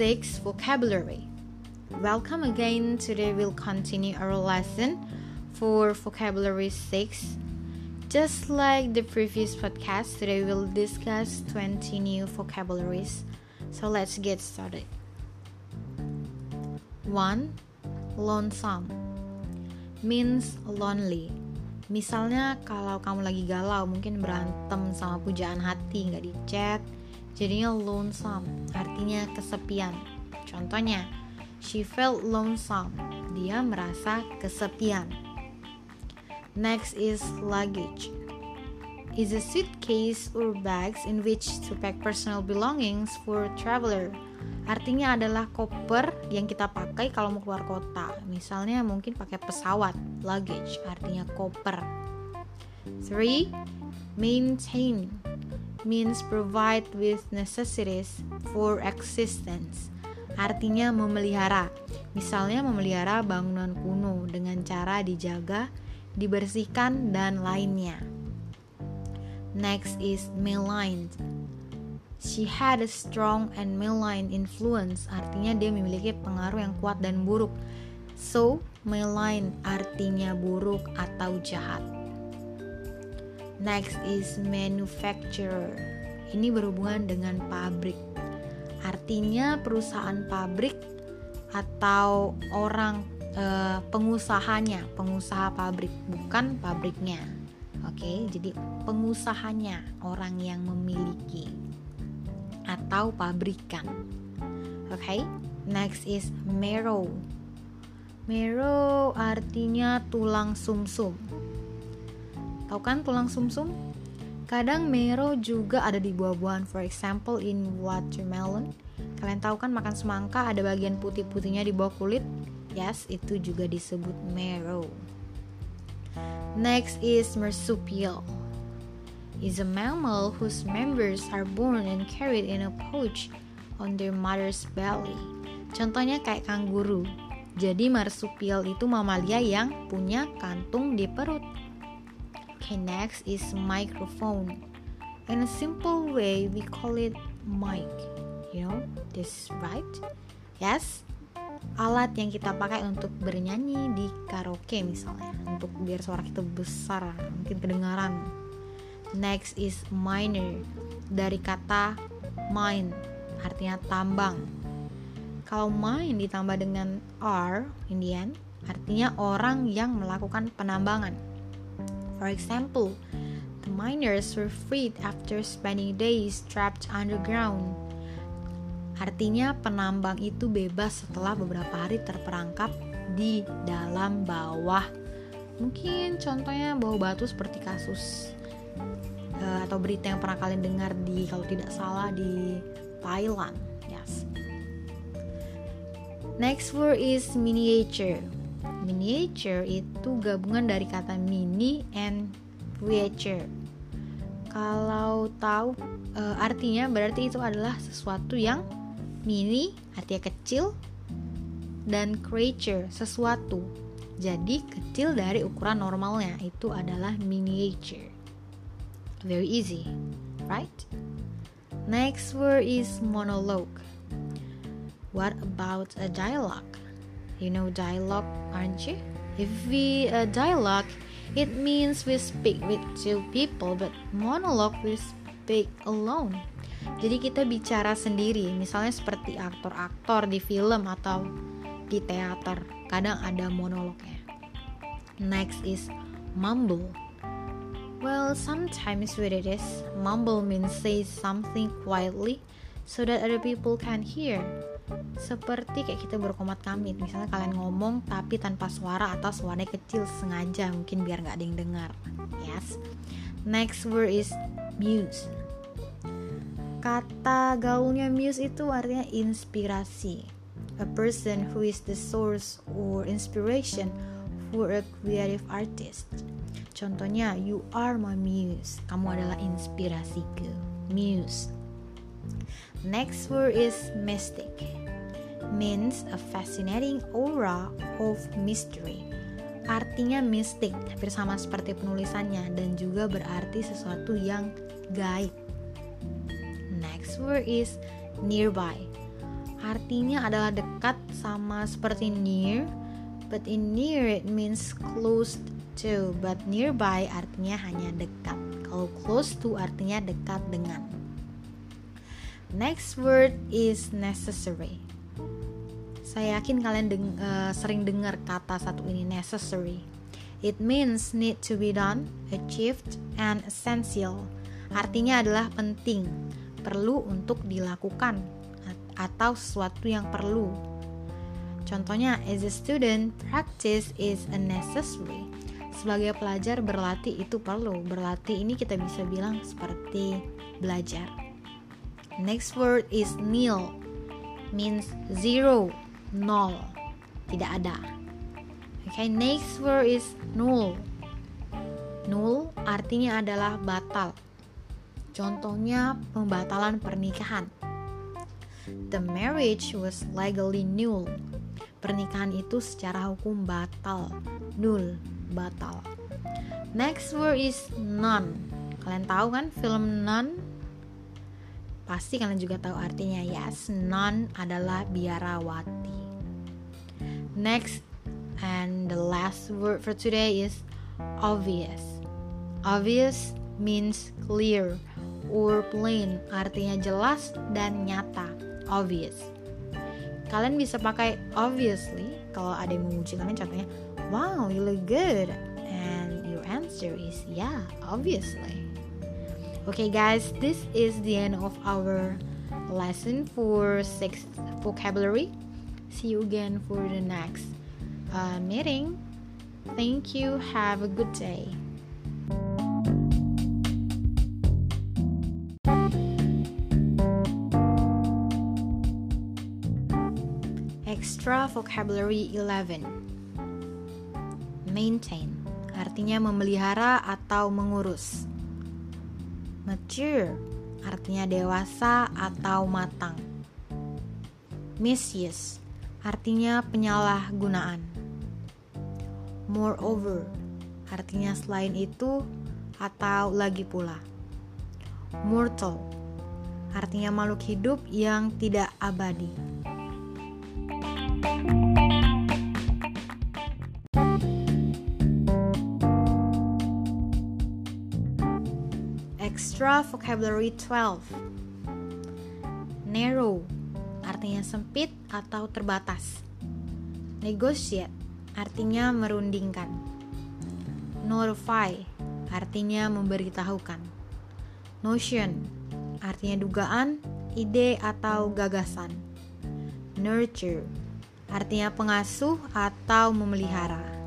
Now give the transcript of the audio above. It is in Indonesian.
6 vocabulary. Welcome again. Today we'll continue our lesson for vocabulary 6. Just like the previous podcast, today we'll discuss 20 new vocabularies. So let's get started. 1. Lonesome means lonely. Misalnya kalau kamu lagi galau, mungkin berantem sama pujaan hati, nggak di chat, jadinya lonesome, artinya kesepian. Contohnya, she felt lonesome, dia merasa kesepian. Next is luggage. Is a suitcase or bags in which to pack personal belongings for traveler. Artinya adalah koper yang kita pakai kalau mau keluar kota. Misalnya mungkin pakai pesawat, luggage artinya koper. 3. Maintain means provide with necessities for existence. Artinya memelihara. Misalnya memelihara bangunan kuno dengan cara dijaga, dibersihkan dan lainnya. Next is maligned. She had a strong and malign influence, artinya dia memiliki pengaruh yang kuat dan buruk. So, malign artinya buruk atau jahat. Next is manufacturer. Ini berhubungan dengan pabrik. Artinya perusahaan pabrik atau orang e, pengusahanya, pengusaha pabrik, bukan pabriknya. Oke, jadi pengusahanya, orang yang memiliki atau pabrikan. Oke, next is marrow. Marrow artinya tulang sumsum. -sum Tahu kan tulang sumsum? -sum? Kadang marrow juga ada di buah-buahan, for example in watermelon. Kalian tahu kan makan semangka ada bagian putih-putihnya di bawah kulit? Yes, itu juga disebut marrow. Next is marsupial. Is a mammal whose members are born and carried in a pouch on their mother's belly. Contohnya kayak kanguru. Jadi marsupial itu mamalia yang punya kantung di perut. Okay, next is microphone. In a simple way, we call it mic. You know, this right? Yes. Alat yang kita pakai untuk bernyanyi di karaoke misalnya, untuk biar suara kita besar, mungkin kedengaran. Next is miner. Dari kata mine, artinya tambang. Kalau mine ditambah dengan r, Indian, artinya orang yang melakukan penambangan For example, the miners were freed after spending days trapped underground. Artinya penambang itu bebas setelah beberapa hari terperangkap di dalam bawah. Mungkin contohnya bawah batu seperti kasus uh, atau berita yang pernah kalian dengar di kalau tidak salah di Thailand. Yes. Next word is miniature. Miniature itu gabungan dari kata mini and creature. Kalau tahu e, artinya berarti itu adalah sesuatu yang mini artinya kecil dan creature sesuatu. Jadi kecil dari ukuran normalnya itu adalah miniature. Very easy, right? Next word is monologue. What about a dialogue? You know dialogue, aren't you? If we uh, dialogue, it means we speak with two people, but monologue we speak alone. Jadi kita bicara sendiri, misalnya seperti aktor-aktor di film atau di teater, kadang ada monolognya. Next is mumble. Well, sometimes what it is, mumble means say something quietly so that other people can hear seperti kayak kita berkomat kamit. Misalnya kalian ngomong tapi tanpa suara atau suaranya kecil sengaja mungkin biar nggak ada yang dengar. Yes. Next word is muse. Kata gaulnya muse itu artinya inspirasi. A person who is the source or inspiration for a creative artist. Contohnya you are my muse. Kamu adalah inspirasiku muse. Next word is mystic means a fascinating aura of mystery. Artinya mistik, hampir sama seperti penulisannya dan juga berarti sesuatu yang gaib. Next word is nearby. artinya adalah dekat sama seperti near, but in near it means close to, but nearby artinya hanya dekat. Kalau close to artinya dekat dengan. Next word is necessary. Saya yakin kalian deng uh, sering dengar kata satu ini necessary. It means need to be done, achieved, and essential. Artinya adalah penting, perlu untuk dilakukan, atau sesuatu yang perlu. Contohnya, as a student, practice is a necessary. Sebagai pelajar, berlatih itu perlu. Berlatih ini kita bisa bilang seperti belajar. Next word is nil, means zero nol. Tidak ada. Okay, next word is null. Null artinya adalah batal. Contohnya pembatalan pernikahan. The marriage was legally null. Pernikahan itu secara hukum batal. Null batal. Next word is none kalian tahu kan film none pasti kalian juga tahu artinya yes. None adalah biarawati Next and the last word for today is obvious. Obvious means clear or plain, artinya jelas dan nyata. Obvious. Kalian bisa pakai obviously kalau ada yang memuji kalian contohnya, wow, you look good. And your answer is yeah, obviously. Okay, guys, this is the end of our lesson for sixth vocabulary. See you again for the next uh, meeting. Thank you. Have a good day. Extra vocabulary 11 Maintain artinya memelihara atau mengurus. Mature artinya dewasa atau matang. Misuse artinya penyalahgunaan. Moreover, artinya selain itu atau lagi pula. Mortal, artinya makhluk hidup yang tidak abadi. Extra vocabulary 12 Narrow artinya sempit atau terbatas. Negotiate artinya merundingkan. Notify artinya memberitahukan. Notion artinya dugaan, ide atau gagasan. Nurture artinya pengasuh atau memelihara.